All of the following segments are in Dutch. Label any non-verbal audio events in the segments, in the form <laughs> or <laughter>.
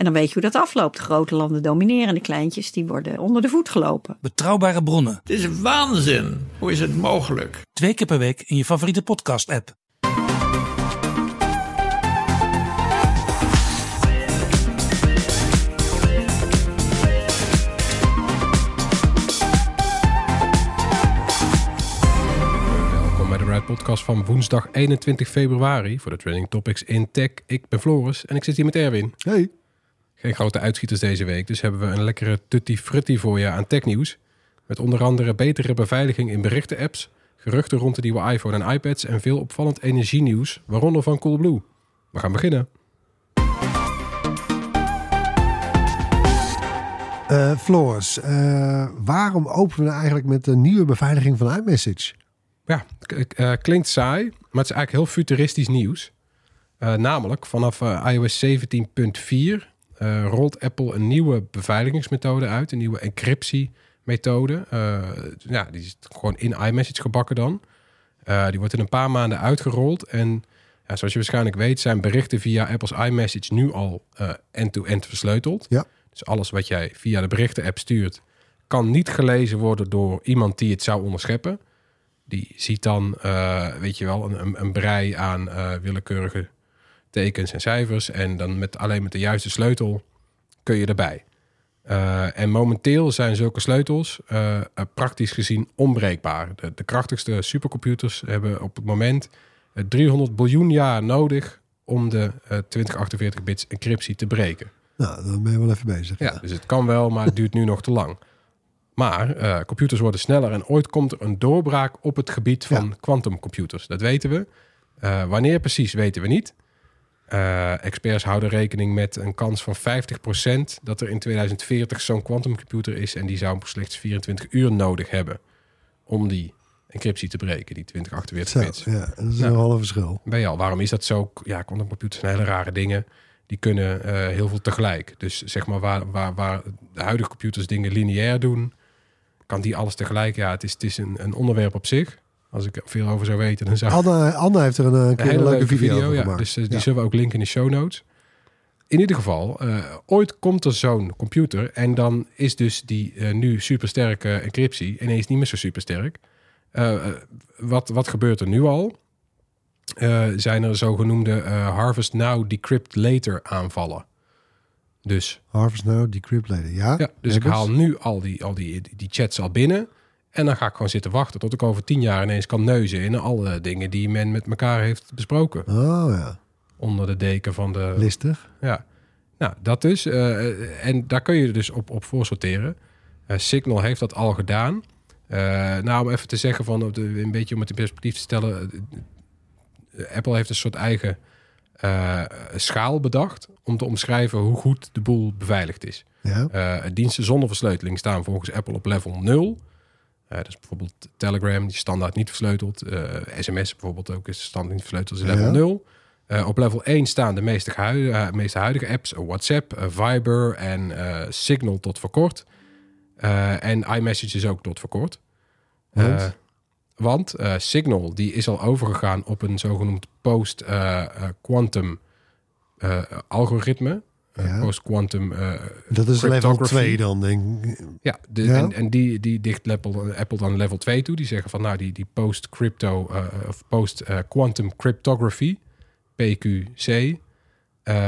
En dan weet je hoe dat afloopt. De grote landen domineren en de kleintjes die worden onder de voet gelopen. Betrouwbare bronnen, Het is waanzin. Hoe is het mogelijk? twee keer per week in je favoriete podcast-app. Welkom bij de Ride Podcast van woensdag 21 februari voor de Trending Topics in Tech. Ik ben Floris en ik zit hier met Erwin. Hey. Geen grote uitschieters deze week, dus hebben we een lekkere tutti frutti voor je aan technieuws. Met onder andere betere beveiliging in berichten-apps, geruchten rond de nieuwe iPhone en iPads en veel opvallend energienieuws, waaronder van Coolblue. We gaan beginnen. Floris, eh, waarom openen we eigenlijk met de nieuwe beveiliging van iMessage? Ja, eh, klinkt saai, maar het is eigenlijk heel futuristisch nieuws. Namelijk, vanaf iOS 17.4 eh, rolt Apple een nieuwe beveiligingsmethode uit. Een nieuwe encryptiemethode. Eh ja, die is gewoon in iMessage gebakken dan. Eh, die wordt in een paar maanden uitgerold. En ja, zoals je waarschijnlijk weet, zijn berichten via Apple's iMessage nu al end-to-end versleuteld. Ja. Dus alles wat jij via de berichten-app stuurt, kan niet gelezen worden door iemand die het zou onderscheppen. Die ziet dan, weet je wel, een, een, brei aan willekeurige tekens en cijfers. En dan met, alleen met de juiste sleutel kun je erbij. Eh, en momenteel zijn zulke sleutels eh, eh, praktisch gezien onbreekbaar. De, de krachtigste supercomputers hebben op het moment eh, 300 biljoen jaar nodig om de eh 2048 bits encryptie te breken. Nou, dan ben je wel even bezig. Ja, dus het kan wel, maar het duurt nu nog te lang. Maar computers worden sneller en ooit komt er een doorbraak op het gebied van quantumcomputers. Dat weten we. Wanneer precies weten we niet. Eh, experts houden rekening met een kans van 50% dat er in 2040 zo'n quantumcomputer is en die zou slechts 24 uur nodig hebben om die encryptie te breken, die 2048 Zo, bits. ja, dat is Nou. een halve verschil. Ben je al, waarom is dat zo? Ja, quantumcomputers zijn hele rare dingen. Die kunnen eh, heel veel tegelijk. Dus zeg maar waar, waar, waar de huidige computers dingen lineair doen, kan die alles tegelijk. Ja, het is, het is een, een onderwerp op zich. Als ik er veel over zou weten, dan zou Anne, Anne heeft er een, een een keer een, leuke video, over ja. gemaakt. Dus eh, die Ja. zullen we ook linken in de show notes. In ieder geval, eh, ooit komt er zo'n computer en dan is dus die eh, nu supersterke encryptie ineens niet meer zo supersterk. Eh, eh, wat, wat gebeurt er nu al? Eh, zijn er zogenoemde eh, Harvest Now, Decrypt Later aanvallen. Dus, Harvest Now, Decrypt Later. Ja, ja, dus ik haal nu al die, al die, die chats al binnen. En dan ga ik gewoon zitten wachten tot ik over tien jaar ineens kan neuzen in alle dingen die men met elkaar heeft besproken. Oh ja, Onder de deken van de listig. ja, nou dat dus. eh, en daar kun je dus op, op voor sorteren. Eh, Signal heeft dat al gedaan. Eh, nou, om even te zeggen van op de, een beetje om het in perspectief te stellen. eh, Apple heeft een soort eigen eh, schaal bedacht om te omschrijven hoe goed de boel beveiligd is. Ja, Eh, diensten zonder versleuteling staan volgens Apple op level 0. Eh is bijvoorbeeld Telegram, die standaard niet versleuteld. Eh, SMS bijvoorbeeld ook is standaard niet versleuteld, is level Ja. 0. Eh, op level 1 staan de meeste, huidige, eh, meeste huidige apps. eh, WhatsApp, eh, Viber en eh, Signal tot voor kort. Eh, en iMessage is ook tot voor kort. Want? Eh, want eh, Signal die is al overgegaan op een zogenoemd post-quantum algoritme. Eh, Ja. Post-quantum eh, dat is level cryptography. 2 dan, denk ik. ja, de, Ja. En, en die, die dicht Apple, Apple dan level 2 toe. Die zeggen van nou, die, die post-crypto eh, of post-quantum cryptography, PQC,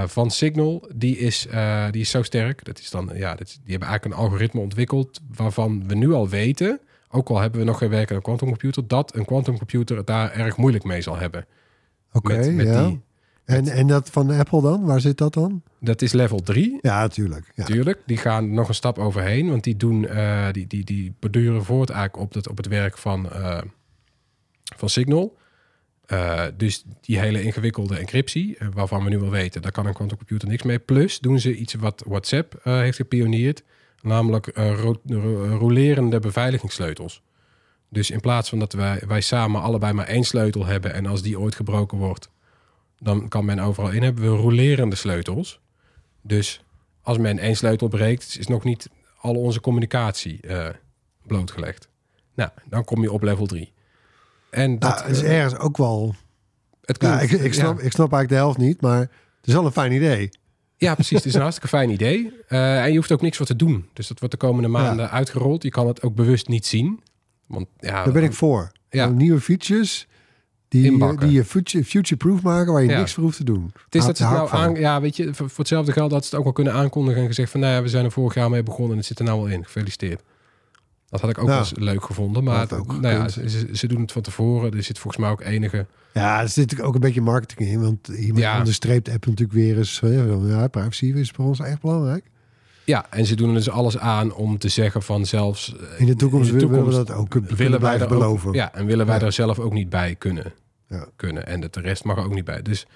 van Signal, die is, die is zo sterk. Dat is dan, ja, dat die hebben eigenlijk een algoritme ontwikkeld waarvan we nu al weten, ook al hebben we nog geen werk aan een quantumcomputer, dat een quantumcomputer het daar erg moeilijk mee zal hebben. Oké, met, met ja. die, En, en dat van Apple dan? Waar zit dat dan? dat is level 3. Ja, natuurlijk. Ja. Tuurlijk, die gaan nog een stap overheen, want die doen, eh, die, die, die borduren voort eigenlijk op het, op het werk van, eh, van Signal. Eh, dus die hele ingewikkelde encryptie, waarvan we nu wel weten, daar kan een quantumcomputer niks mee. Plus doen ze iets wat WhatsApp heeft gepioneerd, namelijk ro- ro- rolerende beveiligingssleutels. Dus in plaats van dat wij, wij samen allebei maar één sleutel hebben en als die ooit gebroken wordt, dan kan men overal in hebben we rolerende sleutels. Dus als men één sleutel breekt, is nog niet al onze communicatie eh, blootgelegd. Nou, dan kom je op level 3. En dat Nou, het is eh, ergens ook wel... het Ja, ik, ik, snap, ja. ik snap eigenlijk de helft niet, maar het is wel een fijn idee. Ja, precies. Het is een <laughs> hartstikke fijn idee. Eh, en je hoeft ook niks voor te doen. Dus dat wordt de komende maanden uitgerold. Je kan het ook bewust niet zien. Want ja, Daar ben ik voor. Ja. Nieuwe features die, Inbakken. die je future- future-proof maken, waar je Ja. niks voor hoeft te doen. Het is Daar- dat ze het daar nou aan, ja, weet je, voor, voor hetzelfde geld dat ze het ook wel kunnen aankondigen en gezegd van, nou ja, we zijn er vorig jaar mee begonnen en het zit er nou wel in. Gefeliciteerd. Dat had ik ook wel eens leuk gevonden, maar ook nou ja, ze, ze- doen het van tevoren. Er zit volgens mij ook enige. Ja, er zit ook een beetje marketing in. Want iemand Ja. onderstreept app natuurlijk weer eens. van, Ja, privacy is voor ons echt belangrijk. Ja, en ze doen dus alles aan om te zeggen van zelfs eh, In de toekomst willen we dat ook kunnen willen wij ook- beloven. ja, en willen wij Ja. er zelf ook niet bij kunnen. Ja. kunnen. En de rest mag er ook niet bij. Dus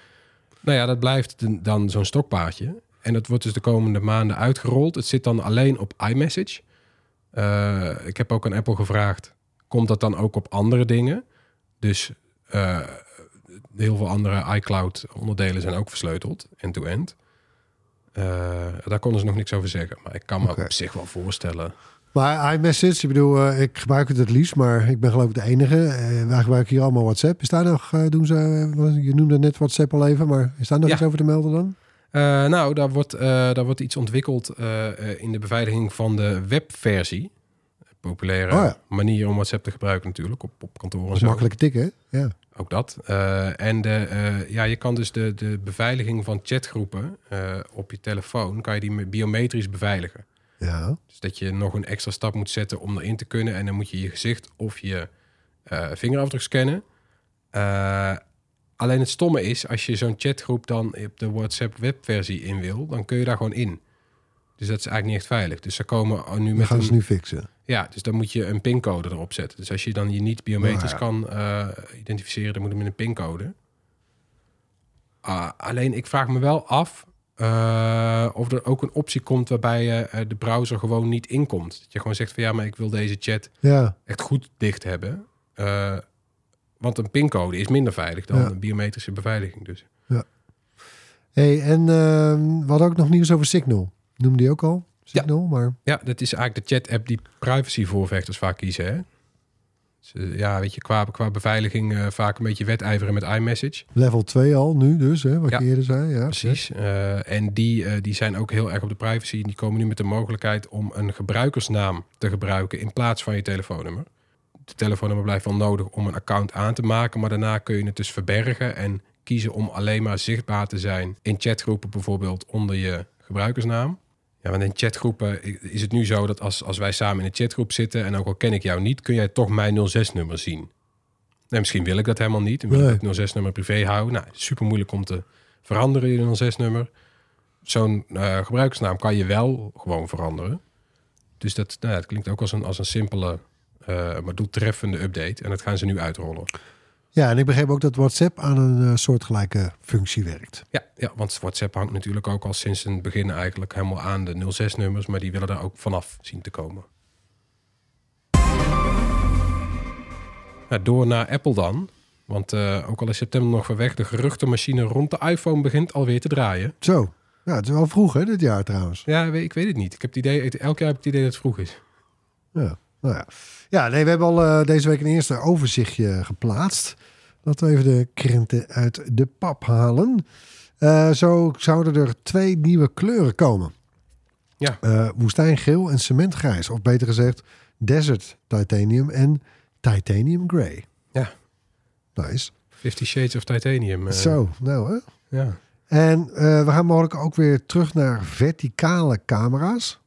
nou ja, dat blijft dan zo'n stokpaardje. En dat wordt dus de komende maanden uitgerold. Het zit dan alleen op iMessage. Eh, ik heb ook aan Apple gevraagd, komt dat dan ook op andere dingen? Dus eh, heel veel andere iCloud onderdelen zijn ook versleuteld, end-to-end. Eh, daar konden ze nog niks over zeggen. Maar ik kan me op zich wel voorstellen. Maar iMessage, ik bedoel, eh, ik gebruik het het liefst, maar ik ben geloof ik de enige. Eh, wij gebruiken hier allemaal WhatsApp. Is daar nog, eh, doen ze, je noemde net WhatsApp al even, maar is daar nog Ja. iets over te melden dan? Nou, daar wordt, daar wordt iets ontwikkeld in de beveiliging van de webversie. Populaire Oh ja. manier om WhatsApp te gebruiken natuurlijk op, op kantoor en zo. makkelijk tikken, hè? Ja. Ook dat. En de, ja, je kan dus de, de beveiliging van chatgroepen op je telefoon... kan je die met biometrisch beveiligen. Ja. Dus dat je nog een extra stap moet zetten om erin te kunnen. En dan moet je je gezicht of je eh, vingerafdruk scannen. Eh, alleen het stomme is, als je zo'n chatgroep dan op de WhatsApp webversie in wil, dan kun je daar gewoon in. Dus dat is eigenlijk niet echt veilig. Dus ze komen nu met gaan een... ze nu fixen. Ja, dus dan moet je een pincode erop zetten. Dus als je dan je niet biometrisch ja. kan eh, identificeren, dan moet je met een pincode. Ah, alleen ik vraag me wel af eh, of er ook een optie komt waarbij je eh, de browser gewoon niet inkomt. Dat je gewoon zegt van ja, maar ik wil deze chat Ja, echt goed dicht hebben. Eh, want een pincode is minder veilig dan Ja. een biometrische beveiliging. Dus. hey, en we hadden ook nog nieuws over Signal. Noemde die ook al? Signal, maar Ja, dat is eigenlijk de chat-app die privacy-voorvechters vaak kiezen. Hè? Dus, eh, ja, weet je, qua, qua beveiliging eh, vaak een beetje wedijveren met iMessage. level 2 al nu dus, hè, wat Ja. je eerder zei. Ja, Precies. Eh, en die, die zijn ook heel erg op de privacy. Die komen nu met de mogelijkheid om een gebruikersnaam te gebruiken in plaats van je telefoonnummer. De telefoonnummer blijft wel nodig om een account aan te maken, maar daarna kun je het dus verbergen en kiezen om alleen maar zichtbaar te zijn in chatgroepen bijvoorbeeld onder je gebruikersnaam. Ja, want in chatgroepen is het nu zo dat als, als wij samen in een chatgroep zitten en ook al ken ik jou niet, kun jij toch mijn 06-nummer zien. Nee, misschien wil ik dat helemaal niet. En wil Nee. ik het 06-nummer privé houden. Nou, super moeilijk om te veranderen in een 06-nummer. Zo'n eh, gebruikersnaam kan je wel gewoon veranderen. Dus dat, nou, ja, het klinkt ook als een, als een simpele, eh, maar doeltreffende update. En dat gaan ze nu uitrollen. Ja, en ik begreep ook dat WhatsApp aan een eh, soortgelijke functie werkt. Ja, ja, want WhatsApp hangt natuurlijk ook al sinds het begin eigenlijk helemaal aan de 06-nummers. Maar die willen daar ook vanaf zien te komen. Ja, door naar Apple dan. Want eh, ook al is september nog ver weg, de geruchtenmachine rond de iPhone begint alweer te draaien. Zo, ja, het is wel vroeg hè, dit jaar trouwens. Ja, ik weet het niet. Ik heb het idee, elk jaar heb ik het idee dat het vroeg is. Ja, nou ja. Ja, nee, we hebben al eh, deze week een eerste overzichtje geplaatst. Laten we even de krenten uit de pap halen. Eh, zo zouden er twee nieuwe kleuren komen. Ja. Eh, woestijngeel en cementgrijs. Of beter gezegd, desert titanium en titanium grey. Ja. Nice. Fifty Shades of Titanium. Zo, nou hè. Ja. En we gaan mogelijk ook weer terug naar verticale camera's.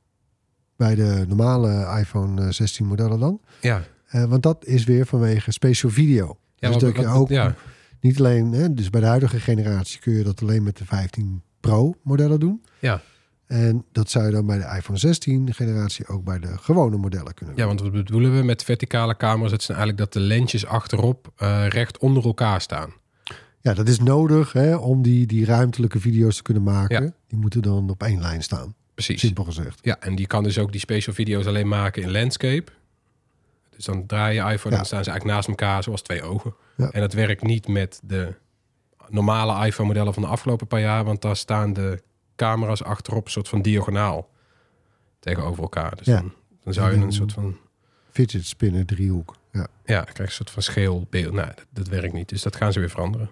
Bij de normale iPhone eh, 16 modellen dan. Ja. Eh, want dat is weer vanwege special video. Ja, dus dat je ook ja. niet alleen, hè, dus bij de huidige generatie kun je dat alleen met de 15 Pro modellen doen. Ja. En dat zou je dan bij de iPhone 16 generatie ook bij de gewone modellen kunnen doen. ja, want wat bedoelen we met verticale camera's? Het zijn eigenlijk dat de lensjes achterop eh, recht onder elkaar staan. Ja, dat is nodig hè, om die, die ruimtelijke video's te kunnen maken. Ja. Die moeten dan op één lijn staan, Precies. simpel gezegd. Ja, en die kan dus ook die special video's alleen maken in landscape. Dus dan draai je iPhone en dan staan ze eigenlijk naast elkaar zoals twee ogen. En dat werkt niet met de normale iPhone-modellen van de afgelopen paar jaar, want daar staan de camera's achterop een soort van diagonaal tegenover elkaar. Dus dan, dan zou je een soort van Fidget spinner driehoek. Ja. ja, dan krijg je een soort van scheel beeld. Nou, dat, dat werkt niet. Dus dat gaan ze weer veranderen.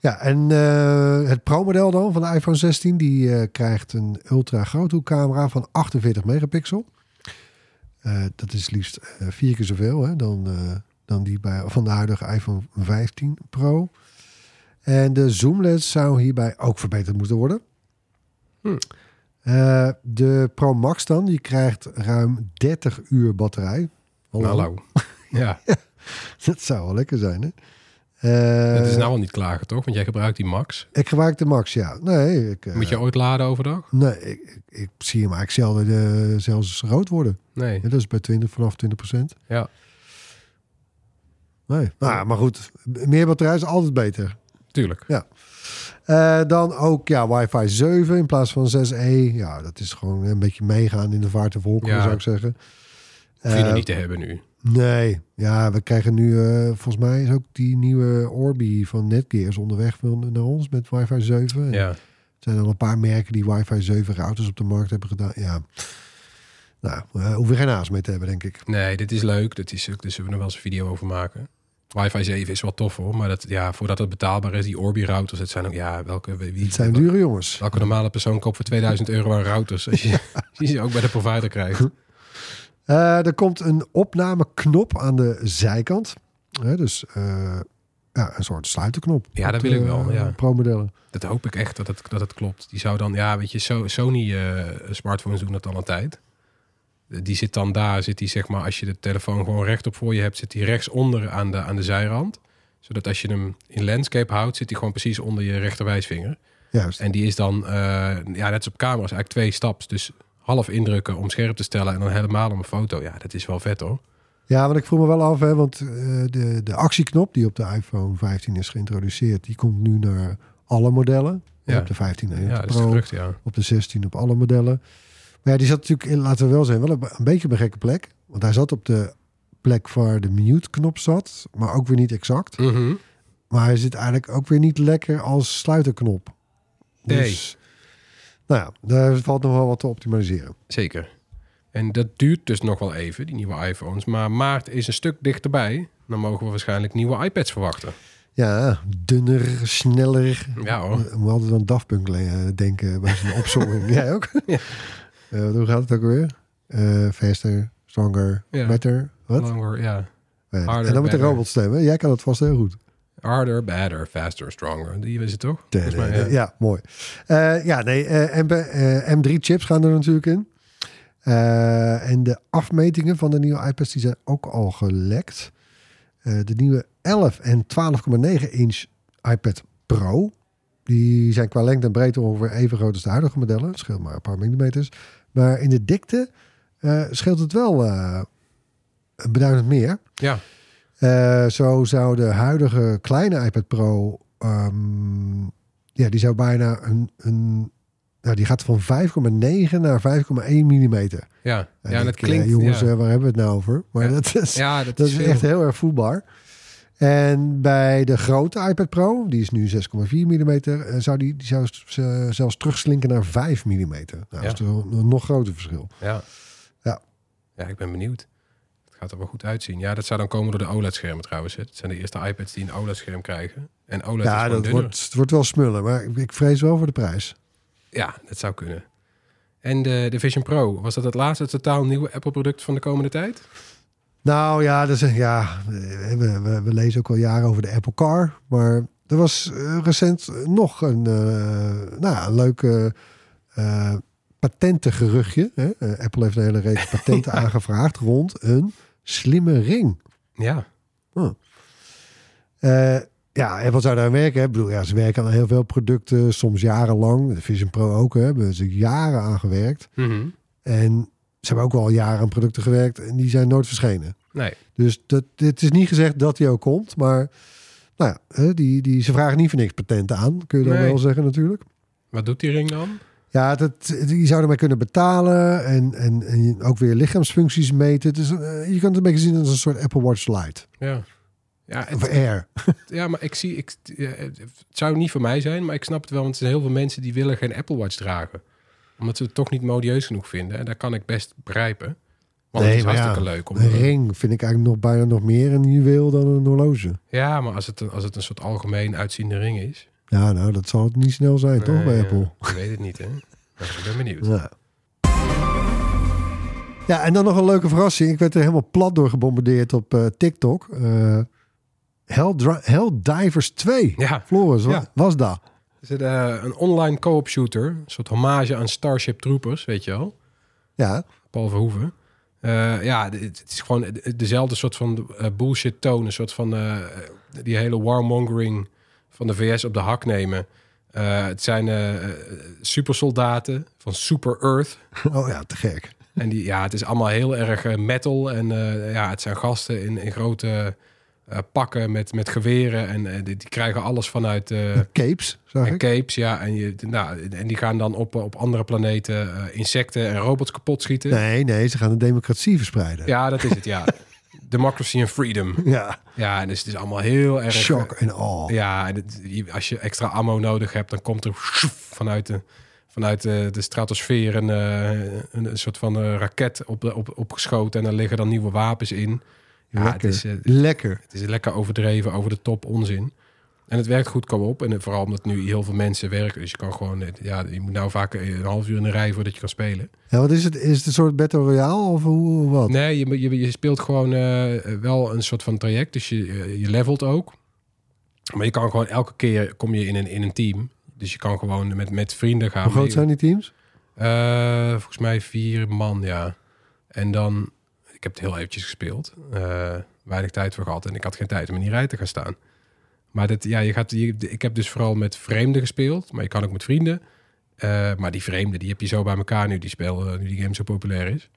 Ja, en eh, het Pro-model dan van de iPhone 16, die eh, krijgt een ultra groothoekcamera van 48 megapixel. Eh, dat is liefst vier keer zoveel hè, dan, dan die bij, van de huidige iPhone 15 Pro. En de zoomlens zou hierbij ook verbeterd moeten worden. Hm. De Pro Max dan, die krijgt ruim 30 uur batterij. Hallo. Hallo. <laughs> ja, Dat zou wel lekker zijn, hè? Eh, het is nou al niet klagen, toch? Want jij gebruikt die Max. Ik gebruik de Max, ja. Nee, ik, eh, Moet je ooit laden overdag? nee ik, ik, ik zie hem eigenlijk zelden eh, zelfs rood worden. Nee. Ja, dat is bij 20, vanaf 20 procent. Ja, Nee. Nou, maar goed, meer batterij is altijd beter. tuurlijk. Eh, dan ook ja, wifi 7 in plaats van 6E. Ja, dat is gewoon een beetje meegaan in de vaart en Ja. zou ik zeggen. Hoef je Eh, niet te hebben nu. Nee, ja, we krijgen nu, eh, volgens mij is ook die nieuwe Orbi van Netgear is onderweg van, naar ons met wifi 7. En Ja. Er zijn al een paar merken die wifi 7 routers op de markt hebben gedaan. Ja, nou, uh, hoef je geen haast mee te hebben, denk ik. Nee, dit is leuk. Dat is, daar zullen we nog wel eens een video over maken. Wi-Fi 7 is wel tof hoor. Maar dat, ja, voordat het betaalbaar is, die Orbi-routers, het zijn ook, ja, welke, wie, Het zijn dure jongens. welke normale persoon koopt voor 2000 euro aan routers? Als je, <laughs> als je ze ook bij de provider krijgt. Eh, er komt een opnameknop aan de zijkant. Dus eh, ja, een soort sluiterknop. Ja, dat wil ik wel, ja. eh, Pro-modellen. Dat hoop ik echt dat het, dat het klopt. Die zou dan, ja, weet je, So- Sony smartphones doen dat al een tijd. Die zit dan daar, zit die zeg maar, als je de telefoon gewoon rechtop voor je hebt, zit die rechtsonder aan de, aan de zijrand. Zodat als je hem in landscape houdt, zit hij gewoon precies onder je rechterwijsvinger. Juist. En die is dan, ja, net als op camera, is eigenlijk twee staps. Dus half indrukken om scherp te stellen en dan helemaal om een foto. Ja, dat is wel vet hoor. Ja, want ik vroeg me wel af, hè, want eh, de, de actieknop die op de iPhone 15 is geïntroduceerd, die komt nu naar alle modellen. Ja. Op de 15 en Ja, de dat is Pro, gerucht, ja. op de 16 op alle modellen. Maar ja, die zat natuurlijk, in, laten we wel zijn, wel een, een beetje op een gekke plek. Want hij zat op de plek waar de mute-knop zat, maar ook weer niet exact. Mhm. Maar hij zit eigenlijk ook weer niet lekker als sluiterknop. Nee. Dus, nou ja, daar valt nog wel wat te optimaliseren. Zeker. En dat duurt dus nog wel even, die nieuwe iPhones. Maar maart is een stuk dichterbij. Dan mogen we waarschijnlijk nieuwe iPads verwachten. Ja, dunner, sneller. Ja hoor. Moet altijd aan Daft Punk eh, denken bij zijn <laughs> opzomming. Jij ook? Ja. Eh, hoe gaat het ook weer? Eh faster, stronger, Ja. better. Wat? Langer, ja. Harder, en dan met de robotstem. Jij kan het vast heel goed. Harder, better, faster, stronger. Die is het toch? De- Volgens mij, de- ja. mooi. Eh, ja, nee, eh, M- eh, M3-chips gaan er natuurlijk in. En de afmetingen van de nieuwe iPads die zijn ook al gelekt. De nieuwe 11 en 12,9 inch iPad Pro. Die zijn qua lengte en breedte ongeveer even groot als de huidige modellen. Het scheelt maar een paar millimeters. Maar in de dikte scheelt het wel beduidend meer. Ja, Eh, zo zou de huidige kleine iPad Pro, ehm, ja, die zou bijna een, een nou, die gaat van 5,9 naar 5,1 millimeter. ja. En ja dat eh, klinkt... jongens, ja. eh, waar hebben we het nou over? Maar Ja. dat is, ja, dat, dat is, echt heel erg voelbaar. En bij de grote iPad Pro, die is nu 6,4 mm, zou die, die zou zelfs terugslinken naar 5 mm. Nou, dat is toch een nog groter verschil. Ja. Ja. Ja, ik ben benieuwd. Gaat er wel goed uitzien. Ja, dat zou dan komen door de OLED-schermen trouwens. Het zijn de eerste iPads die een OLED-scherm krijgen. En OLED ja, dat dunner. wordt, het wordt wel smullen, maar ik, vrees wel voor de prijs. Ja, dat zou kunnen. En de, de Vision Pro, was dat het laatste totaal nieuwe Apple-product van de komende tijd? Nou ja, dus, ja we, we, we lezen ook al jaren over de Apple Car. Maar er was eh, recent nog een, eh, nou een leuk eh, eh, patentengeruchtje. Hè? Apple heeft een hele reeks <laughs> patenten aangevraagd rond een slimme ring. Ja. Eh, ja, en wat zou daar aan werken? Hè? Ik bedoel, ja, ze werken aan heel veel producten, soms jarenlang. De Vision Pro ook, hè? hebben ze jaren aan gewerkt. Mhm. En ze hebben ook wel jaren aan producten gewerkt en die zijn nooit verschenen. Nee. Dus dat, het is niet gezegd dat die ook komt, maar nou ja, die, die, ze vragen niet voor niks patenten aan, kun je dan Nee. wel zeggen natuurlijk. Wat doet die ring dan? Ja, dat, je zou ermee kunnen betalen en, en, en ook weer lichaamsfuncties meten. Dus, je kan het een beetje zien als een soort Apple Watch Lite. Ja. Ja, Of Air. <laughs> ja, maar ik zie... Ik, het zou niet voor mij zijn, maar ik snap het wel. Want er zijn heel veel mensen die willen geen Apple Watch dragen. Omdat ze het toch niet modieus genoeg vinden. En dat kan ik best begrijpen. Want het is ja, hartstikke leuk. Om, Een ring vind ik eigenlijk nog bijna nog meer een juweel dan een horloge. Ja, maar als het, een, als het een soort algemeen uitziende ring is... Ja, nou, dat zal het niet snel zijn, toch, bij Apple? Ik weet het niet, hè. Maar <laughs> ik ben benieuwd. Ja. ja, en dan nog een leuke verrassing. Ik werd er helemaal plat door gebombardeerd op eh, TikTok. Eh Hell, Divers 2. Ja. Floris, wat was dat? Eh, een online co-op shooter. Een soort hommage aan Starship Troopers, weet je wel. Ja, Paul Verhoeven. Eh, ja, het is gewoon de- dezelfde soort van eh, bullshit toon. Een soort van eh, die hele warmongering van de VS op de hak nemen. Eh, het zijn eh, supersoldaten van Super Earth. <laughs> oh ja, te gek. En die, ja, het is allemaal heel erg metal. En ja, het zijn gasten in, in grote pakken met, met geweren. En die, die krijgen alles vanuit... Capes, zag en ik. capes, ja. En, je, nou, en die gaan dan op, op andere planeten insecten en robots kapot schieten. Nee, nee, ze gaan de democratie verspreiden. Ja, dat is het, ja. <laughs> Democracy and freedom. <laughs> Ja, Ja, dus het is allemaal heel erg... shock en all. Ja, en het- als je extra ammo nodig hebt, dan komt er vanuit de, vanuit de, de stratosfeer een, eh, een, een soort van eh, raket op, op, opgeschoten. En daar liggen dan nieuwe wapens in. Ja, het is, eh, Lekker. het is lekker overdreven, over de top onzin. En het werkt goed op. En vooral omdat nu heel veel mensen werken. Dus je kan gewoon... eh, Ja, je moet nou vaak een half uur in de rij voordat je kan spelen. Ja, wat is het? Is het een soort Battle Royale of hoe, wat? Nee, je, je, je speelt gewoon eh, wel een soort van traject. Dus je, eh, je levelt ook. Maar je kan gewoon elke keer kom je in een, in een team. Dus je kan gewoon met, met vrienden gaan. Hoe groot zijn die teams? Eh, volgens mij vier man, ja. En dan... Ik heb het heel eventjes gespeeld. Eh, weinig tijd voor gehad. En ik had geen tijd om in die rij te gaan staan. Maar dit, ja, je gaat, je, ik heb dus vooral met vreemden gespeeld. Maar je kan ook met vrienden. Eh, maar die vreemden, die heb je zo bij elkaar nu die spelen, nu die game zo populair is.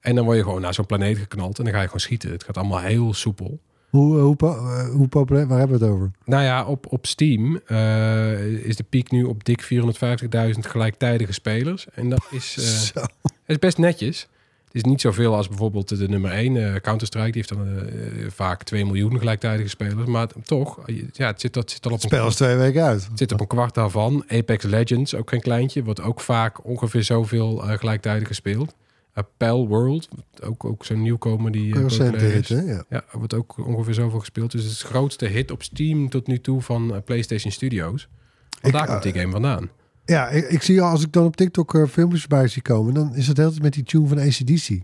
En dan word je gewoon naar zo'n planeet geknald en dan ga je gewoon schieten. Het gaat allemaal heel soepel. Hoe, hoe, eh, hoe populair? Waar hebben we het over? Nou ja, op, op Steam eh, is de piek nu op dik 450.000 gelijktijdige spelers. En dat is, eh, <laughs> Zo. is best netjes. Het is niet zoveel als bijvoorbeeld de nummer 1, Counter-Strike. Die heeft dan eh, vaak 2 miljoen gelijktijdige spelers. Maar toch, eh, ja, het zit, dat zit al op een Spel is twee weken uit. Het zit op een kwart daarvan. Apex Legends, ook geen kleintje, wordt ook vaak ongeveer zoveel eh, gelijktijdig gespeeld. Uh, Pal World, ook, ook zo'n nieuwkomer die eh, populair hit, hè? Ja. Ja, wordt ook ongeveer zoveel gespeeld. Dus het is grootste hit op Steam tot nu toe van eh, PlayStation Studios. Want Ik, daar komt die eh, game vandaan. Ja, ik, ik zie al, als ik dan op TikTok eh, filmpjes voorbij zie komen, dan is het altijd met die tune van ACDC.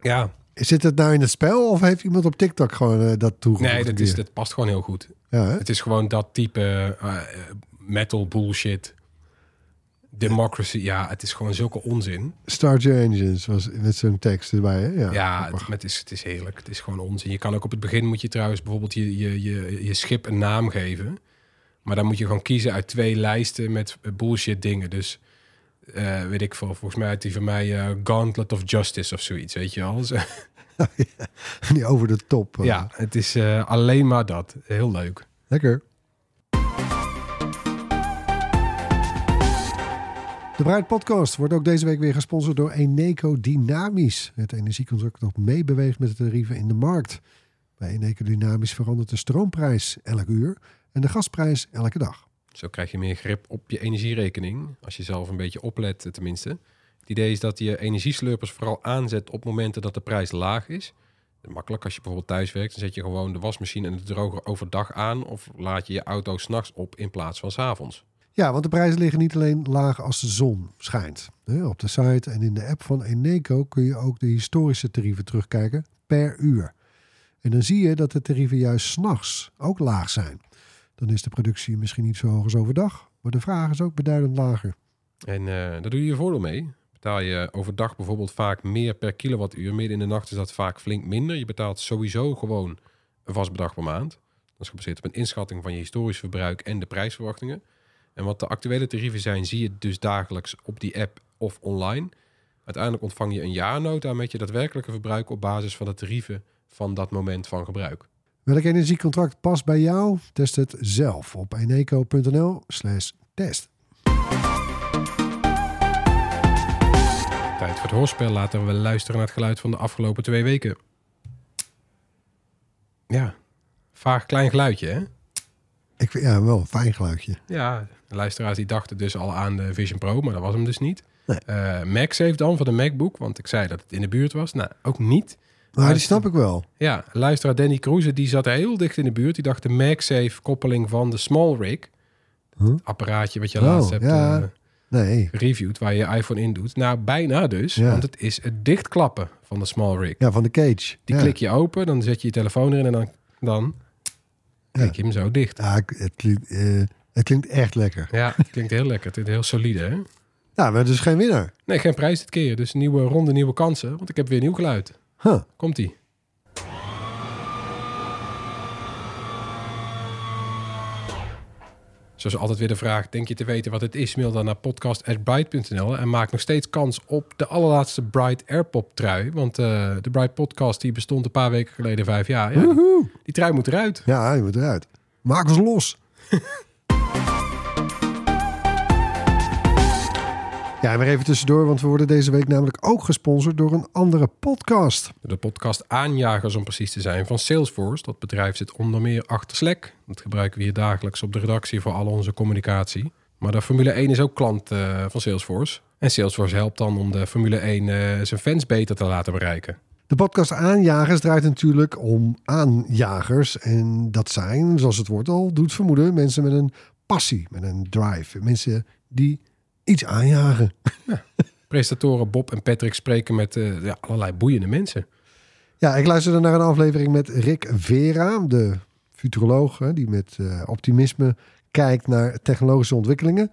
Ja, Zit het nou in het spel of heeft iemand op TikTok gewoon eh, dat toegevoegd? nee, dat, is, dat past gewoon heel goed. Ja, hè? Het is gewoon dat type eh, metal bullshit. Democracy, ja, het is gewoon zulke onzin. Start Your Engines was met zo'n tekst erbij, hè? Ja, Ja, het, is, het is heerlijk. Het is gewoon onzin. Je kan ook op het begin moet je trouwens bijvoorbeeld je, je, je, je schip een naam geven. Maar dan moet je gewoon kiezen uit twee lijsten met bullshit dingen. Dus eh, weet ik veel, volgens mij uit die van mij eh, Gauntlet of Justice of zoiets, weet je wel. <laughs> Zo- Die over de top. eh. ja, het is alleen maar dat. Heel leuk. Lekker. De Bruid Podcast wordt ook deze week weer gesponsord door Eneco Dynamisch. Het energiecontract dat meebeweegt met de tarieven in de markt. Bij Eneco Dynamisch verandert de stroomprijs elk uur en de gasprijs elke dag. Zo krijg je meer grip op je energierekening. Als je zelf een beetje oplet, eh, tenminste. Het idee is dat je energieslurpers vooral aanzet op momenten dat de prijs laag is. Makkelijk als je bijvoorbeeld thuis werkt, dan zet je gewoon de wasmachine en de droger overdag aan. Of laat je je auto s'nachts op in plaats van 's avonds. Ja, want de prijzen liggen niet alleen laag als de zon schijnt. Op de site en in de app van Eneco kun je ook de historische tarieven terugkijken per uur. En dan zie je dat de tarieven juist s'nachts ook laag zijn. Dan is de productie misschien niet zo hoog als overdag, maar de vraag is ook beduidend lager. En eh, daar doe je je voordeel mee. Betaal je overdag bijvoorbeeld vaak meer per kilowattuur. Midden in de nacht is dat vaak flink minder. Je betaalt sowieso gewoon een vast bedrag per maand. Dat is gebaseerd op een inschatting van je historisch verbruik en de prijsverwachtingen. En wat de actuele tarieven zijn, zie je dus dagelijks op die app of online. Uiteindelijk ontvang je een jaarnota met je daadwerkelijke verbruik op basis van de tarieven van dat moment van gebruik. Welk energiecontract past bij jou? Test het zelf op eneco.nl slash test. Tijd voor het hoorspel. Laten we luisteren naar het geluid van de afgelopen twee weken. Ja, vaag klein geluidje, hè? Ik vind, ja, wel een fijn geluidje. Ja, de luisteraars die dachten dus al aan de Vision Pro, maar dat was hem dus niet. Nee. Eh, MagSafe dan voor de MacBook, want ik zei dat het in de buurt was. Nou, ook niet. Maar die snap ik wel. Ja, luisteraar Danny Cruise, die zat heel dicht in de buurt. Die dacht de MagSafe koppeling van de Small Rig. Huh? Het apparaatje wat je Oh, laatst hebt ja. eh, Nee. gereviewd, waar je je iPhone in doet. Nou, bijna dus, Ja. want het is het dichtklappen van de Small Rig. Ja, van de cage. Die ja. klik je open, dan zet je je telefoon erin en dan, dan klik je hem zo dicht. Ja, het klinkt, eh, het klinkt echt lekker. Ja, het klinkt heel lekker. Het is heel solide, hè? Ja, we hebben dus geen winnaar. Nee, geen prijs dit keer. Dus nieuwe ronde, nieuwe kansen. Want ik heb weer nieuw geluid. Huh. Komt-ie. Zoals altijd weer de vraag, denk je te weten wat het is? Mail dan naar podcast.bright.nl en maak nog steeds kans op de allerlaatste Bright Airpop trui. Want eh, de Bright podcast die bestond een paar weken geleden, vijf jaar. Ja, die, die trui moet eruit. Ja, je moet eruit. Maak ons los. <laughs> ja, en weer even tussendoor, want we worden deze week namelijk ook gesponsord door een andere podcast. De podcast Aanjagers om precies te zijn van Salesforce. Dat bedrijf zit onder meer achter Slack. Dat gebruiken we hier dagelijks op de redactie voor al onze communicatie. Maar de Formule 1 is ook klant eh, van Salesforce. En Salesforce helpt dan om de Formule 1 eh, zijn fans beter te laten bereiken. De podcast Aanjagers draait natuurlijk om aanjagers. En dat zijn, zoals het woord al doet vermoeden, mensen met een passie, met een drive. Mensen die iets aanjagen. Presentatoren Bob en Patrick spreken met eh, ja, allerlei boeiende mensen. Ja, ik luisterde naar een aflevering met Rick Vera, de futuroloog, hè, die met eh, optimisme kijkt naar technologische ontwikkelingen.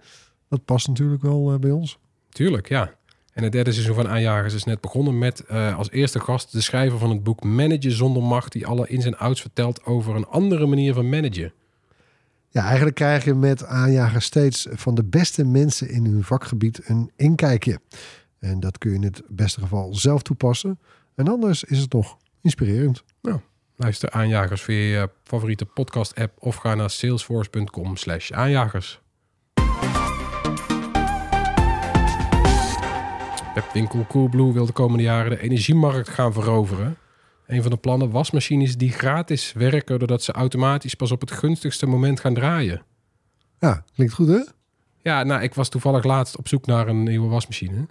Dat past natuurlijk wel eh, bij ons. Tuurlijk, ja. En het derde seizoen van Aanjagers is net begonnen met als eerste gast de schrijver van het boek Managen zonder macht, die alle ins en outs vertelt over een andere manier van managen. Ja, eigenlijk krijg je met aanjagers steeds van de beste mensen in hun vakgebied een inkijkje. En dat kun je in het beste geval zelf toepassen. En anders is het nog inspirerend. Luister Aanjagers via je favoriete podcast-app of ga naar salesforce.com slash aanjagers. Webwinkel Coolblue wil de komende jaren de energiemarkt gaan veroveren. Een van de plannen wasmachines die gratis werken doordat ze automatisch pas op het gunstigste moment gaan draaien. Ja, klinkt goed hè? Ja, nou, ik was toevallig laatst op zoek naar een nieuwe wasmachine.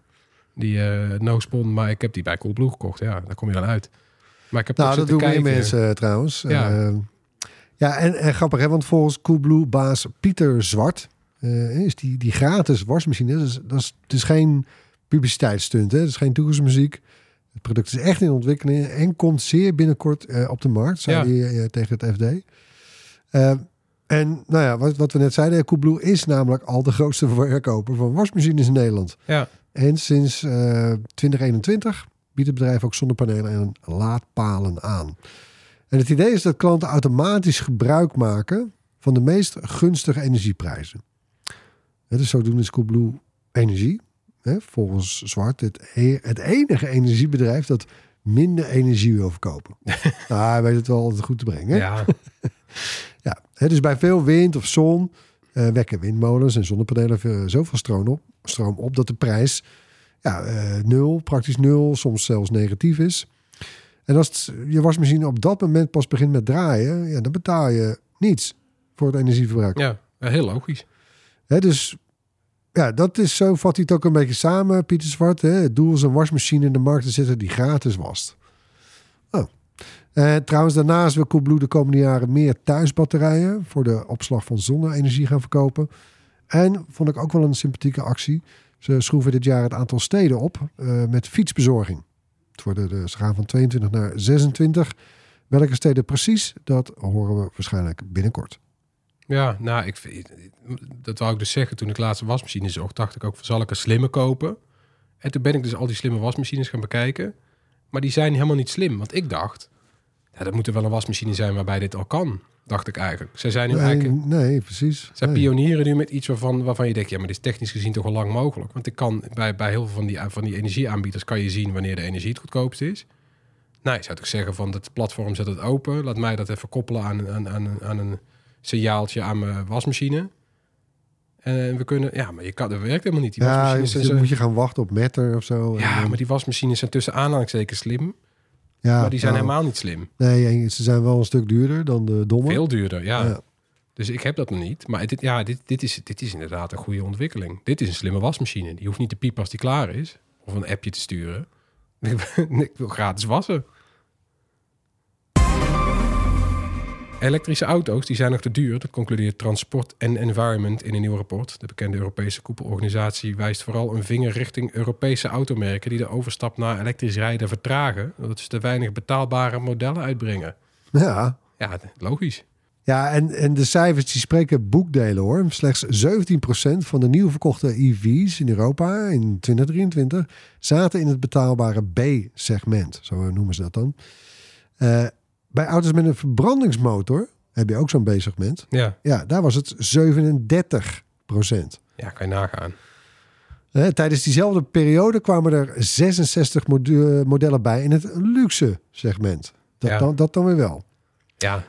Die eh no spon, maar ik heb die bij Coolblue gekocht. Ja, daar kom je dan uit. Maar ik heb Nou, dat doen meer mensen eh, trouwens. Ja. Ja, ja en, en grappig hè, want volgens Coolblue-baas Pieter Zwart... eh, is die, die gratis wasmachine, dat is, dat is, het is geen publiciteitsstunt. Hè? Het is geen toekomstmuziek. Het product is echt in ontwikkeling en komt zeer binnenkort eh, op de markt, zei Ja. hij eh, tegen het FD. Eh, en nou ja, wat, wat we net zeiden, Coolblue is namelijk al de grootste <laughs> verkoper van wasmachines in Nederland. Ja, En sinds eh, 2021 biedt het bedrijf ook zonnepanelen en laadpalen aan. En het idee is dat klanten automatisch gebruik maken van de meest gunstige energieprijzen. Het is zodoende is Coolblue Energie, hè, volgens Zwart, het, e- het enige energiebedrijf dat minder energie wil verkopen. nou, <laughs> hij weet het wel altijd goed te brengen. hè? ja. <laughs> Ja, hè, dus bij veel wind of zon eh, wekken windmolens en zonnepanelen veel- zoveel stroom op, stroom op dat de prijs ja, eh, nul, praktisch nul, soms zelfs negatief is. En als het- je wasmachine op dat moment pas begint met draaien, ja, dan betaal je niets voor het energieverbruik. ja, heel logisch. Hè, dus ja, dat is zo, vat hij het ook een beetje samen, Pieter Zwart. Hè? Het doel is een wasmachine in de markt te zetten die gratis wast. Oh. Eh, trouwens, daarnaast wil Coolblue de komende jaren meer thuisbatterijen voor de opslag van zonne-energie gaan verkopen. En vond ik ook wel een sympathieke actie. Ze schroeven dit jaar het aantal steden op eh, met fietsbezorging. Het worden de, ze gaan van 22 naar 26. Welke steden precies, dat horen we waarschijnlijk binnenkort. Ja, nou, ik, vind- dat wou ik dus zeggen. Toen ik laatst een wasmachine zocht, dacht ik ook, zal ik een slimme kopen? En toen ben ik dus al die slimme wasmachines gaan bekijken. Maar die zijn helemaal niet slim. Want ik dacht, ja, dat moet er wel een wasmachine zijn waarbij dit al kan. Dacht ik eigenlijk. Zij zijn nu Nee, eigenlijk... nee precies. Zij Nee. pionieren nu met iets waarvan, waarvan je denkt, ja, maar dit is technisch gezien toch al lang mogelijk. Want ik kan bij, bij heel veel van die, van die energieaanbieders kan je zien wanneer de energie het goedkoopst is. Nou, je zou toch zeggen van het platform zet het open. Laat mij dat even koppelen aan, aan, aan, aan een signaaltje aan mijn wasmachine. En we kunnen, ja, maar je kan, dat werkt helemaal niet. Die Ja, wasmachines dus zijn moet je gaan wachten op Matter of zo. Ja, maar die wasmachines zijn tussen aanhalingstekens slim, ja, maar die zijn nou, helemaal niet slim. Nee, ze zijn wel een stuk duurder dan de domme. Veel duurder, ja. Ja. Dus ik heb dat nog niet. Maar dit, ja, dit, dit, is, dit is inderdaad een goede ontwikkeling. Dit is een slimme wasmachine. Die hoeft niet te piepen als die klaar is. Of een appje te sturen. <laughs> ik wil gratis wassen. Elektrische auto's die zijn nog te duur. Dat concludeert Transport and Environment in een nieuw rapport. De bekende Europese koepelorganisatie wijst vooral een vinger richting Europese automerken... die de overstap naar elektrisch rijden vertragen... omdat ze te weinig betaalbare modellen uitbrengen. Ja, Ja, logisch. ja en, en de cijfers die spreken boekdelen hoor. Slechts 17% van de nieuw verkochte EV's in Europa in 2023 zaten in het betaalbare B-segment. Zo noemen ze dat dan. Eh, bij auto's met een verbrandingsmotor heb je ook zo'n B-segment. Ja, Ja, daar was het 37% ja kan je nagaan. Tijdens diezelfde periode kwamen er 66 mode- modellen bij in het luxe segment. Dat, Ja. dan, dat dan weer wel. Ja,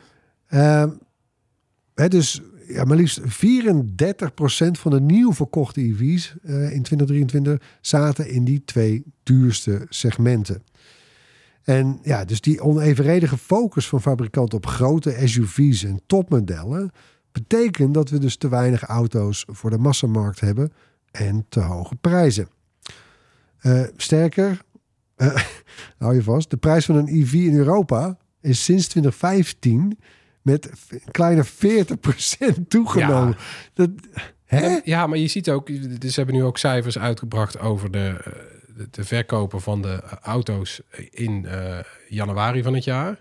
hè, dus ja, maar liefst 34% van de nieuw verkochte EV's eh, in 2023 zaten in die twee duurste segmenten. En ja, dus die onevenredige focus van fabrikanten op grote SUV's en topmodellen betekent dat we dus te weinig auto's voor de massamarkt hebben en te hoge prijzen. Eh, sterker, eh, <laughs> hou je vast, de prijs van een EV in Europa is sinds 2015 met een kleine 40% toegenomen. Dat, hè? Ja, maar je ziet ook, ze hebben nu ook cijfers uitgebracht over de, eh, de, de verkopen van de auto's in eh, januari van het jaar.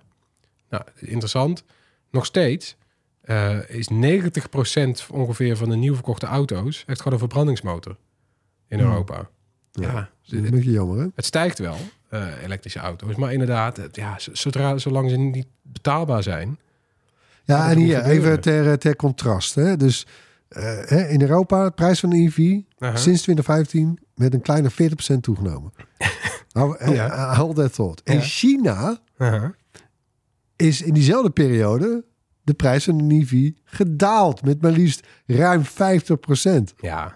Nou, interessant. Nog steeds eh, is 90% ongeveer van de nieuw verkochte auto's heeft gewoon een verbrandingsmotor in Hmm. Europa. Ja, Dat is een beetje jammer, hè? het stijgt wel, eh, elektrische auto's. Maar inderdaad, ja, zodra, zolang ze niet betaalbaar zijn. Ja, en hier even ter, ter contrast. Hè? Dus eh, in Europa, de prijs van een EV sinds 2015 met een kleine 40% toegenomen. <laughs> nou, eh, Ja. eh, that thought. In. China is in diezelfde periode de prijs van een EV gedaald met maar liefst ruim 50%. Ja.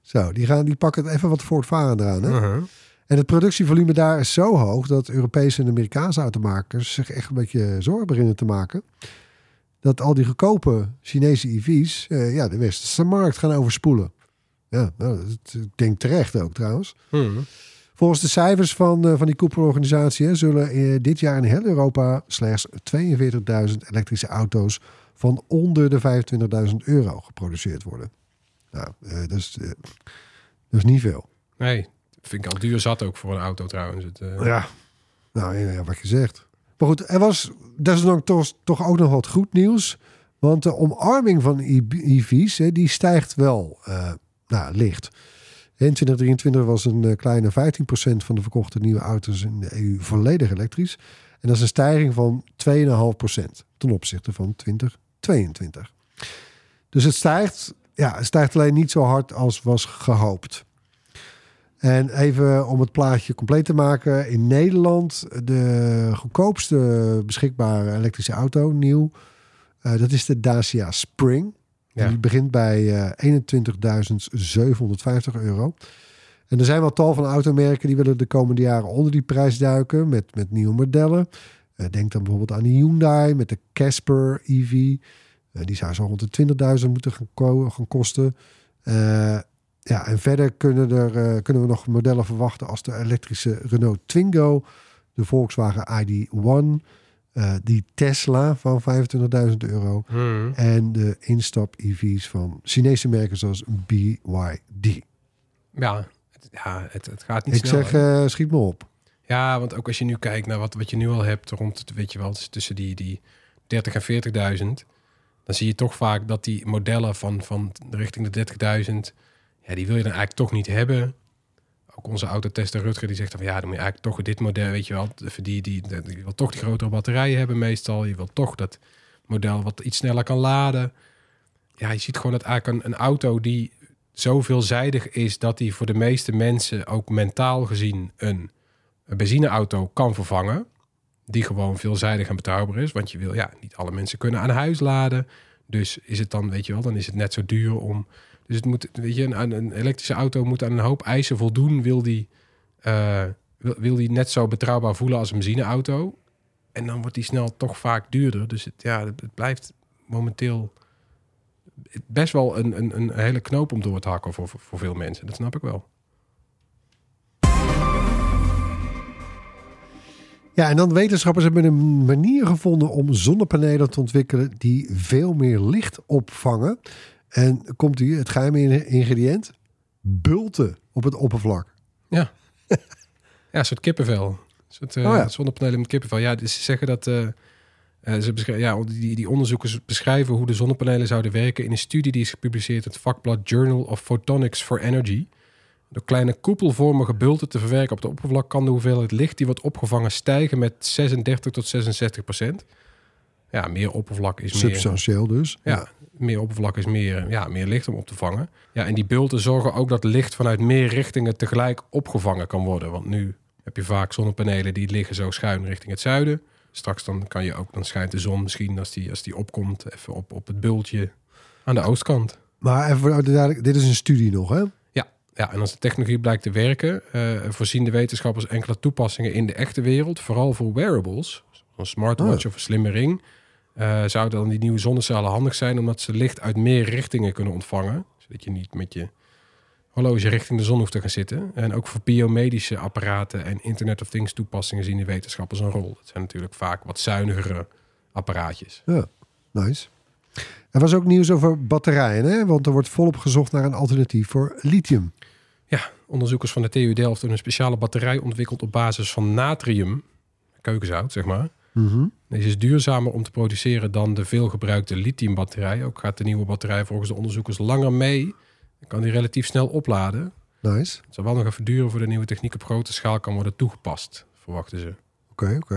Zo, die, gaan, die pakken het even wat voortvarender aan. Hè? En het productievolume daar is zo hoog dat Europese en Amerikaanse automakers zich echt een beetje zorgen beginnen te maken. Dat al die goedkope Chinese EV's eh, ja, de westerse markt gaan overspoelen. Ja, nou, dat, ik denk terecht ook trouwens. Hmm. Volgens de cijfers van, eh, van die koepelorganisatie hè, zullen eh, dit jaar in heel Europa slechts 42.000 elektrische auto's van onder de 25.000 euro geproduceerd worden. Nou, eh, dat, is, eh, dat is niet veel. Nee, vind ik al duur zat ook voor een auto trouwens. Het, eh, Ja, nou ja, wat je zegt. Maar goed, er was desondanks toch, toch ook nog wat goed nieuws. Want de omarming van EV's, hè, die stijgt wel eh, nou, licht. In 2023 was een eh, kleine 15% van de verkochte nieuwe auto's in de EU volledig elektrisch. En dat is een stijging van 2,5% ten opzichte van 2022. Dus het stijgt, ja, het stijgt alleen niet zo hard als was gehoopt. En even om het plaatje compleet te maken. In Nederland de goedkoopste beschikbare elektrische auto, nieuw. eh, dat is de Dacia Spring. Ja. Die begint bij eh 21.750 euro. En er zijn wel tal van automerken die willen de komende jaren onder die prijs duiken met, met nieuwe modellen. Eh, denk dan bijvoorbeeld aan de Hyundai met de Casper EV. Die zou zo rond de 20.000 moeten gaan, gaan kosten. Ja, en verder kunnen, er, eh, kunnen we nog modellen verwachten als de elektrische Renault Twingo, de Volkswagen ID1, eh, die Tesla van 25.000 euro hmm. en de instap EV's van Chinese merken zoals BYD. Ja, het, ja het, het gaat niet Ik snel. zeg, eh, schiet me op. Ja, want ook als je nu kijkt naar wat, wat je nu al hebt, rond het, weet je wel, tussen die, die 30 en 40.000, dan zie je toch vaak dat die modellen van, van richting de 30.000, ja, die wil je dan eigenlijk toch niet hebben. Ook onze autotester Rutger, die zegt dan van ja, dan moet je eigenlijk toch dit model, weet je wel, die, die, die, wil toch die grotere batterijen hebben meestal. Je wil toch dat model wat iets sneller kan laden. Ja, je ziet gewoon dat eigenlijk een, een auto die zo veelzijdig is dat die voor de meeste mensen ook mentaal gezien een, een benzineauto kan vervangen. Die gewoon veelzijdig en betrouwbaar is. Want je wil, ja, niet alle mensen kunnen aan huis laden. Dus is het dan, weet je wel, dan is het net zo duur om. Dus moet, weet je, een, een elektrische auto moet aan een hoop eisen voldoen. Wil die, eh, wil, die net zo betrouwbaar voelen als een benzineauto? En dan wordt die snel toch vaak duurder. Dus het, ja, het, het blijft momenteel best wel een, een, een hele knoop om door te hakken voor, voor, voor veel mensen. Dat snap ik wel. Ja, en dan wetenschappers hebben een manier gevonden om zonnepanelen te ontwikkelen die veel meer licht opvangen. En komt hier het geheime ingrediënt? Bulten op het oppervlak. Ja, ja een soort kippenvel. Een soort uh, Oh ja. zonnepanelen met kippenvel. Ja, dus ze zeggen dat... eh, eh, ze ja, die, die onderzoekers beschrijven hoe de zonnepanelen zouden werken in een studie die is gepubliceerd in het vakblad Journal of Photonics for Energy. Door kleine koepelvormige bulten te verwerken op het oppervlak kan de hoeveelheid licht die wordt opgevangen stijgen met 36 tot 66 procent. Ja, meer oppervlak is meer. Substantieel dus. Ja, meer oppervlak is meer, ja, meer licht om op te vangen. Ja, en die bulten zorgen ook dat licht vanuit meer richtingen tegelijk opgevangen kan worden. Want nu heb je vaak zonnepanelen die liggen zo schuin richting het zuiden. Straks dan kan je ook, dan schijnt de zon misschien als die, als die opkomt, even op, op het bultje aan de oostkant. Maar even voor duidelijk, dit is een studie nog, hè? Ja, ja, en als de technologie blijkt te werken, eh, voorzien de wetenschappers enkele toepassingen in de echte wereld, vooral voor wearables, een smartwatch Oh. of een slimme ring. Eh zouden dan die nieuwe zonnecellen handig zijn, omdat ze licht uit meer richtingen kunnen ontvangen, zodat je niet met je horloge richting de zon hoeft te gaan zitten. En ook voor biomedische apparaten en Internet of Things toepassingen zien de wetenschappers een rol. Dat zijn natuurlijk vaak wat zuinigere apparaatjes. Ja, nice. Er was ook nieuws over batterijen, hè? Want er wordt volop gezocht naar een alternatief voor lithium. Ja, onderzoekers van de TU Delft hebben een speciale batterij ontwikkeld op basis van natrium, keukenzout zeg maar. Mhm. Deze is duurzamer om te produceren dan de veelgebruikte lithiumbatterij. Ook gaat de nieuwe batterij volgens de onderzoekers langer mee. En kan die relatief snel opladen. Nice. Het zal wel nog even duren voor de nieuwe techniek op grote schaal kan worden toegepast, verwachten ze. Oké, oké.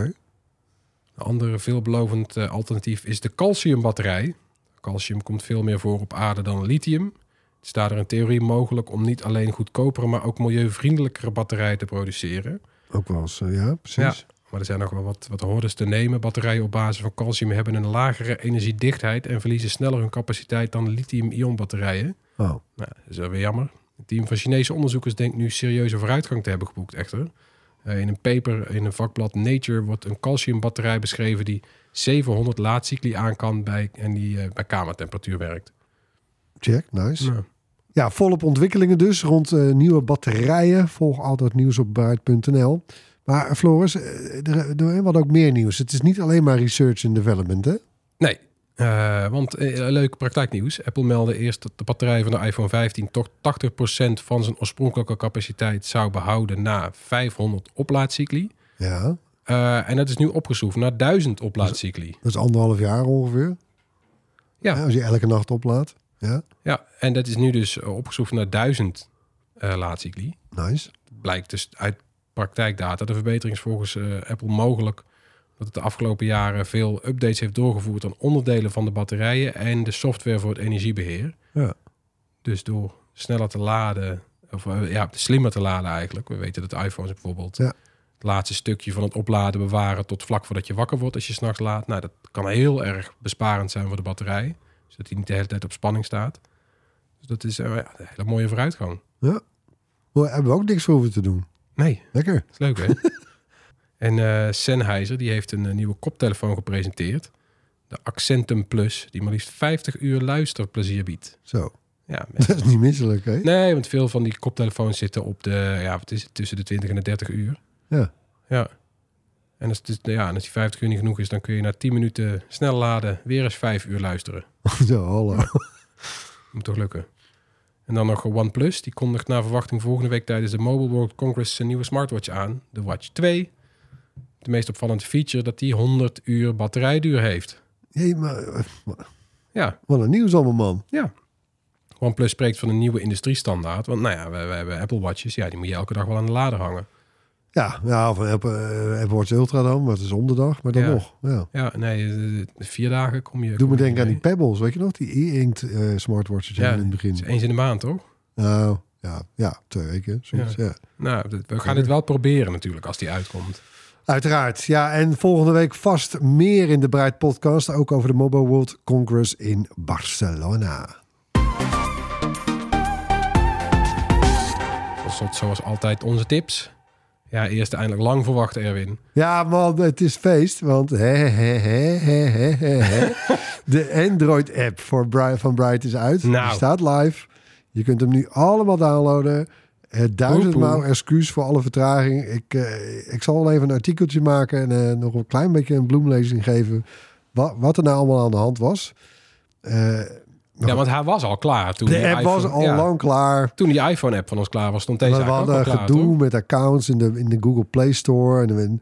Een andere veelbelovend eh, alternatief is de calciumbatterij. Calcium komt veel meer voor op aarde dan lithium. Het staat er in theorie mogelijk om niet alleen goedkopere, maar ook milieuvriendelijkere batterijen te produceren. Ook wel eens, eh, ja, precies. Ja, maar er zijn nog wel wat, wat hordes te nemen. Batterijen op basis van calcium hebben een lagere energiedichtheid en verliezen sneller hun capaciteit dan lithium-ion batterijen. Oh, Nou, dat is wel weer jammer. Het team van Chinese onderzoekers denkt nu serieuze vooruitgang te hebben geboekt, echter. Eh, in een paper in een vakblad Nature wordt een calciumbatterij beschreven die 700 laadcycli aan kan bij, en die eh, bij kamertemperatuur werkt. check, nice. Ja, volop ontwikkelingen dus rond eh, nieuwe batterijen. Volg altijd nieuws op buit.nl. Maar eh, Floris, eh, er, er was ook meer nieuws. Het is niet alleen maar research and development, hè? nee, eh, want eh, leuk praktijknieuws. Apple meldde eerst dat de batterij van de iPhone 15 toch 80% van zijn oorspronkelijke capaciteit zou behouden na 500 oplaadcycli. Ja, en dat is nu opgeschroefd naar 1000 oplaadcycli. dat is anderhalf jaar ongeveer. Ja. Ja, als je elke nacht oplaadt. Ja, Ja, en dat is nu dus opgeschroefd naar 1000 eh laadcycli. nice. Blijkt dus uit praktijkdata. De verbetering is volgens eh, Apple mogelijk dat het de afgelopen jaren veel updates heeft doorgevoerd aan onderdelen van de batterijen en de software voor het energiebeheer. Ja. Dus door sneller te laden, of eh, ja, slimmer te laden eigenlijk. We weten dat iPhones bijvoorbeeld Ja. het laatste stukje van het opladen bewaren tot vlak voordat je wakker wordt als je s'nachts laat. Nou, dat kan heel erg besparend zijn voor de batterij. Zodat die niet de hele tijd op spanning staat. Dus dat is eh, ja, een hele mooie vooruitgang. Ja. Daar hebben we ook niks hoeven te doen. Nee, Lekker. dat is leuk hè? <laughs> en eh Sennheiser die heeft een eh, nieuwe koptelefoon gepresenteerd. De Accentum Plus, die maar liefst 50 uur luisterplezier biedt. Zo. Ja, <laughs> Dat is niet misselijk, hè? Nee, want veel van die koptelefoons zitten op de, ja, wat is het, tussen de 20 en de 30 uur. Ja. Ja. En als, het, ja, en als die 50 uur niet genoeg is, dan kun je na 10 minuten snel laden, weer eens 5 uur luisteren. <laughs> Zo, hallo. Moet toch lukken. En dan nog OnePlus, die kondigt naar verwachting volgende week tijdens de Mobile World Congress een nieuwe smartwatch aan, de Watch 2. De meest opvallende feature dat die 100 uur batterijduur heeft. Maar eh, Ja, wat een nieuws allemaal, man. ja. OnePlus spreekt van een nieuwe industriestandaard. Want nou ja, we, we hebben Apple Watches, ja, die moet je elke dag wel aan de lader hangen. Ja, ja of een Apple, eh, Apple Watch Ultra dan, maar het is om de dag, maar dan Ja. nog. Ja. Ja, nee, eh, vier dagen kom je... Doe kom me denken aan die. Pebbles, weet je nog? Die e-inkt eh, smartwatches Ja, in het begin. Eens in de maand, toch? Nou, ja, ja, twee weken. Zoiets, ja. Nou, we gaan dit wel proberen natuurlijk als die uitkomt. Uiteraard. Ja, en volgende week vast meer in de Bright podcast. Ook over de Mobile World Congress in Barcelona. Zoals, zoals altijd onze tips. Ja, eerst eindelijk lang verwacht, Erwin. Ja, man, het is feest. Want hè. <laughs> de Android-app voor Bright, van Bright is uit. Nou. Die staat live. Je kunt hem nu allemaal downloaden. Duizendmaal excuus voor alle vertraging. Ik, eh, ik zal wel even een artikeltje maken en eh, nog een klein beetje een bloemlezing geven. Wat, wat er nou allemaal aan de hand was. Eh, Ja, want hij was al klaar. Toen de app was al ja, lang klaar. Toen die iPhone-app van ons klaar was, stond deze we hadden klaar, gedoe toch? met accounts in de, in de Google Play Store. En de,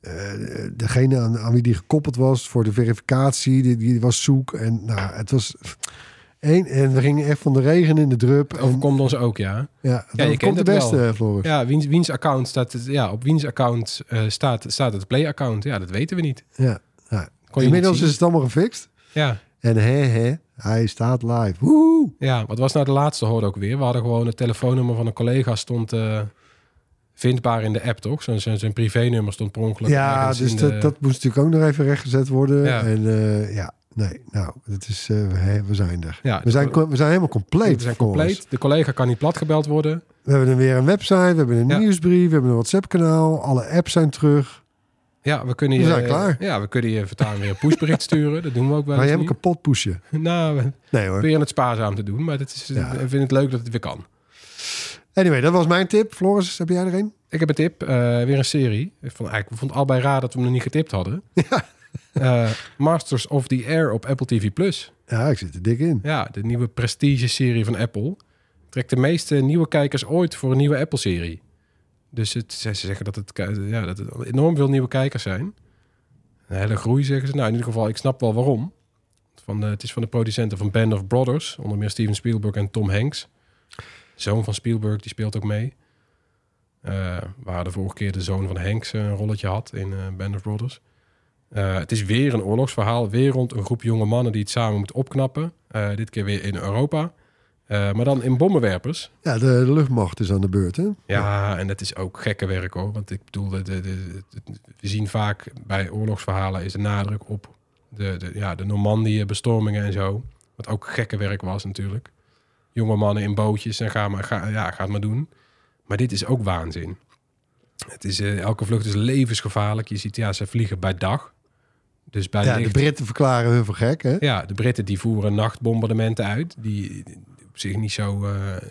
eh, degene aan, aan wie die gekoppeld was voor de verificatie, die, die was zoek. En nou, het was... Één, en we gingen echt van de regen in de drup. En, Overkomt ons ook, ja. ja, je dat kent komt de het beste, wel. Floris. Ja, wiens, wiens account staat het, ja, op wiens account eh, staat, staat het Play-account? Ja, dat weten we niet. Ja, ja. Kon je Inmiddels niet is het allemaal gefixt. Ja, En hè, hè, hij staat live. Woe! ja, wat was nou de laatste hoorde ook weer? We hadden gewoon het telefoonnummer van een collega stond eh, vindbaar in de app, toch? Zijn, zijn, zijn privénummer stond per ongeluk Ja, dus dat, de- dat moest natuurlijk ook nog even rechtgezet worden. Ja. En eh, ja, nee, nou, het is, eh, we zijn er. Ja, we, zijn, we zijn helemaal compleet. We zijn compleet. De collega kan niet platgebeld worden. We hebben dan weer een website, we hebben een Ja. nieuwsbrief, we hebben een WhatsApp-kanaal. Alle apps zijn terug. Ja, we kunnen We je, zijn klaar. Ja, we kunnen je voortaan weer een pushbericht sturen. Dat doen we ook wel Maar je hem nu. kapot pushen. <laughs> Nou, we Nee hoor. proberen het spaarzaam te doen. Maar het is, Ja. ik vind het leuk dat het weer kan. Anyway, dat was mijn tip. Floris, heb jij er een? Ik heb een tip, eh, weer een serie. Ik vond, eigenlijk, ik vond het allebei raar dat we hem nog niet getipt hadden. <laughs> Eh, Masters of the Air op Apple TV+. Plus. Ja, ik zit er dik in. Ja, de nieuwe prestige-serie van Apple. Trekt de meeste nieuwe kijkers ooit voor een nieuwe Apple-serie. Dus het, ze ze zeggen dat het, ja, dat het enorm veel nieuwe kijkers zijn. Een hele groei, zeggen ze. Nou, in ieder geval, ik snap wel waarom. Van het is van de producenten van Band of Brothers. Onder meer Steven Spielberg en Tom Hanks. Zoon van Spielberg, die speelt ook mee. Eh, waar de vorige keer de zoon van Hanks een rolletje had in eh, Band of Brothers. Eh, het is weer een oorlogsverhaal. Weer rond een groep jonge mannen die het samen moeten opknappen. Dit keer weer in Europa. Eh, maar dan in bommenwerpers. Ja, de, de luchtmacht is aan de beurt, hè? Ja, en dat is ook gekke werk hoor. Want ik bedoel, de, de, we zien vaak bij oorlogsverhalen is de nadruk op de, de, ja, de Normandië-bestormingen en zo. Wat ook gekke werk was natuurlijk. Jonge mannen in bootjes en ga maar, ga, ja, ga het maar doen. Maar dit is ook waanzin. Het is, eh, elke vlucht is levensgevaarlijk. Je ziet, ja, ze vliegen bij dag. Dus bij Ja, de Britten verklaren hun voor gek, hè? ja, de Britten die voeren nachtbombardementen uit. Die zich niet zo...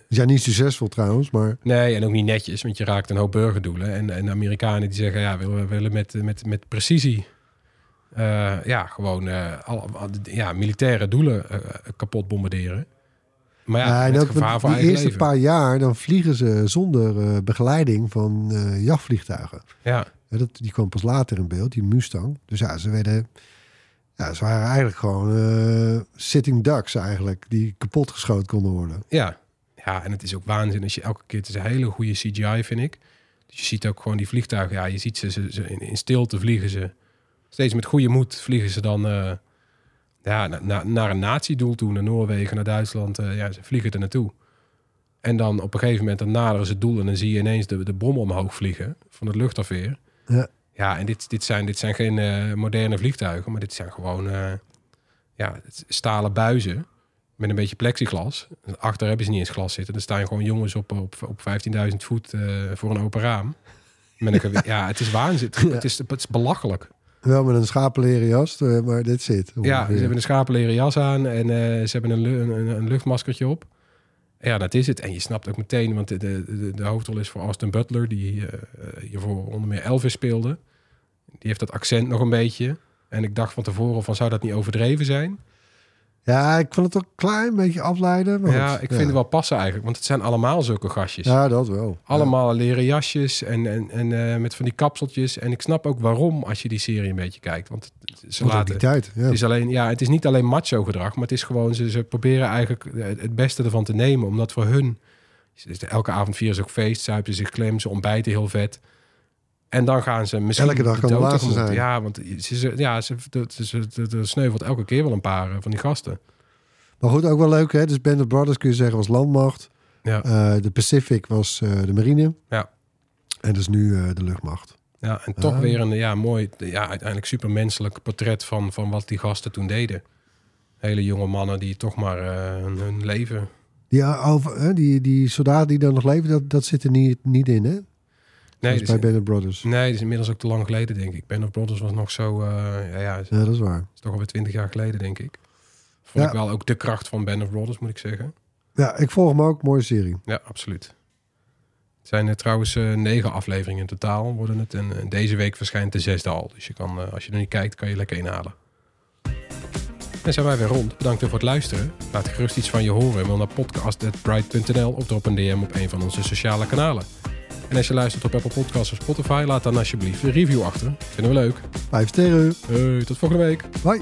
zijn niet succesvol trouwens, maar... Nee, en ook niet netjes, want je raakt een hoop burgerdoelen. En, en de Amerikanen die zeggen, ja, we willen, met, met, met precisie... eh, ja, gewoon eh, al, ja, militaire doelen kapot bombarderen. Maar ja, Ja, en met ook gevaar voor die eerste leven. paar jaar, dan vliegen ze zonder begeleiding van jachtvliegtuigen. Ja, Ja, dat, die kwam pas later in beeld, die Mustang. Dus ja, ze werden... Ja, ze waren eigenlijk gewoon eh, sitting ducks eigenlijk, die kapot geschoten konden worden. ja. ja, en het is ook waanzin als je elke keer... Het is een hele goede CGI, vind ik. Dus je ziet ook gewoon die vliegtuigen. Ja, je ziet ze, ze, ze in, in stilte vliegen ze. Steeds met goede moed vliegen ze dan... eh, ja, na- na- naar een natiedoel toe, naar Noorwegen, naar Duitsland. eh, ja, ze vliegen er naartoe. En dan op een gegeven moment dan naderen ze het doel en dan zie je ineens de, de bom omhoog vliegen van het luchtafweer. Ja. Ja, en dit, dit, zijn, dit zijn geen eh, moderne vliegtuigen, maar dit zijn gewoon eh, ja, stalen buizen met een beetje plexiglas. Achter hebben ze niet eens glas zitten. Er staan gewoon jongens op, op, op 15.000 voet eh, voor een open raam. Met een gewe- <laughs> ja, het is waanzin. Het is, het is belachelijk. Wel met een schapenleren jas, maar dit zit. Ja, ze hebben een schapenleren jas aan en ze hebben een, een, een luchtmaskertje op. Ja, dat is het. En je snapt ook meteen, want de, de, de, hoofdrol is voor Austin Butler, die eh, hiervoor onder meer Elvis speelde. Die heeft dat accent nog een beetje. En ik dacht van tevoren van, zou dat niet overdreven zijn? Ja, ik vond het ook een klein beetje afleiden. Maar ja, goed, ik vind het wel passen eigenlijk, want het zijn allemaal zulke gastjes. Ja, dat wel. Allemaal leren jasjes en, en, en eh, met van die kapseltjes. En ik snap ook waarom als je die serie een beetje kijkt. Want ze laten, die tijd. Ja. Het is, alleen, ja, het is niet alleen macho gedrag, maar het is gewoon, ze, ze proberen eigenlijk het beste ervan te nemen. Omdat voor hun, elke avond vieren ze ook feest, zuipen ze zich klem, ze ontbijten heel vet. En dan gaan ze misschien Elke dag kan de laatste zijn. Ja, want ze, ze, ja, ze, ze, ze, ze- sneuvelt elke keer wel een paar eh, van die gasten. Maar goed, ook wel leuk, hè? Dus Band of Brothers kun je zeggen was landmacht. Ja, Eh, de Pacific was eh, de marine. Ja. En dus nu de luchtmacht. Ja, en toch weer een ja, mooi, ja, uiteindelijk supermenselijk portret van, van wat die gasten toen deden. Hele jonge mannen die toch maar hun, leven... Die, uh, over, hè, die, die soldaten die dan nog leven, dat, dat zit er niet, niet in, hè? Nee, dus- bij Band Brothers. Nee, dat is inmiddels ook te lang geleden, denk ik. Band of Brothers was nog zo... eh, ja, ja, is, Ja, dat is waar. is toch alweer twintig jaar geleden, denk ik. Vond Ja. ik wel ook de kracht van Band of Brothers, moet ik zeggen. Ja, ik volg hem ook. Mooie serie. Ja, absoluut. Het zijn er trouwens eh, negen afleveringen in totaal worden het. En eh, deze week verschijnt de zesde al. Dus je kan, eh, als je er niet kijkt, kan je lekker inhalen. En zijn wij weer rond. Bedankt weer voor het luisteren. Laat gerust iets van je horen. Mail naar podcast.bright.nl of drop een DM op een van onze sociale kanalen. En als je luistert op Apple Podcasts of Spotify, laat dan alsjeblieft een review achter. Vinden we leuk. Vijf sterren. Hey, tot volgende week. Bye.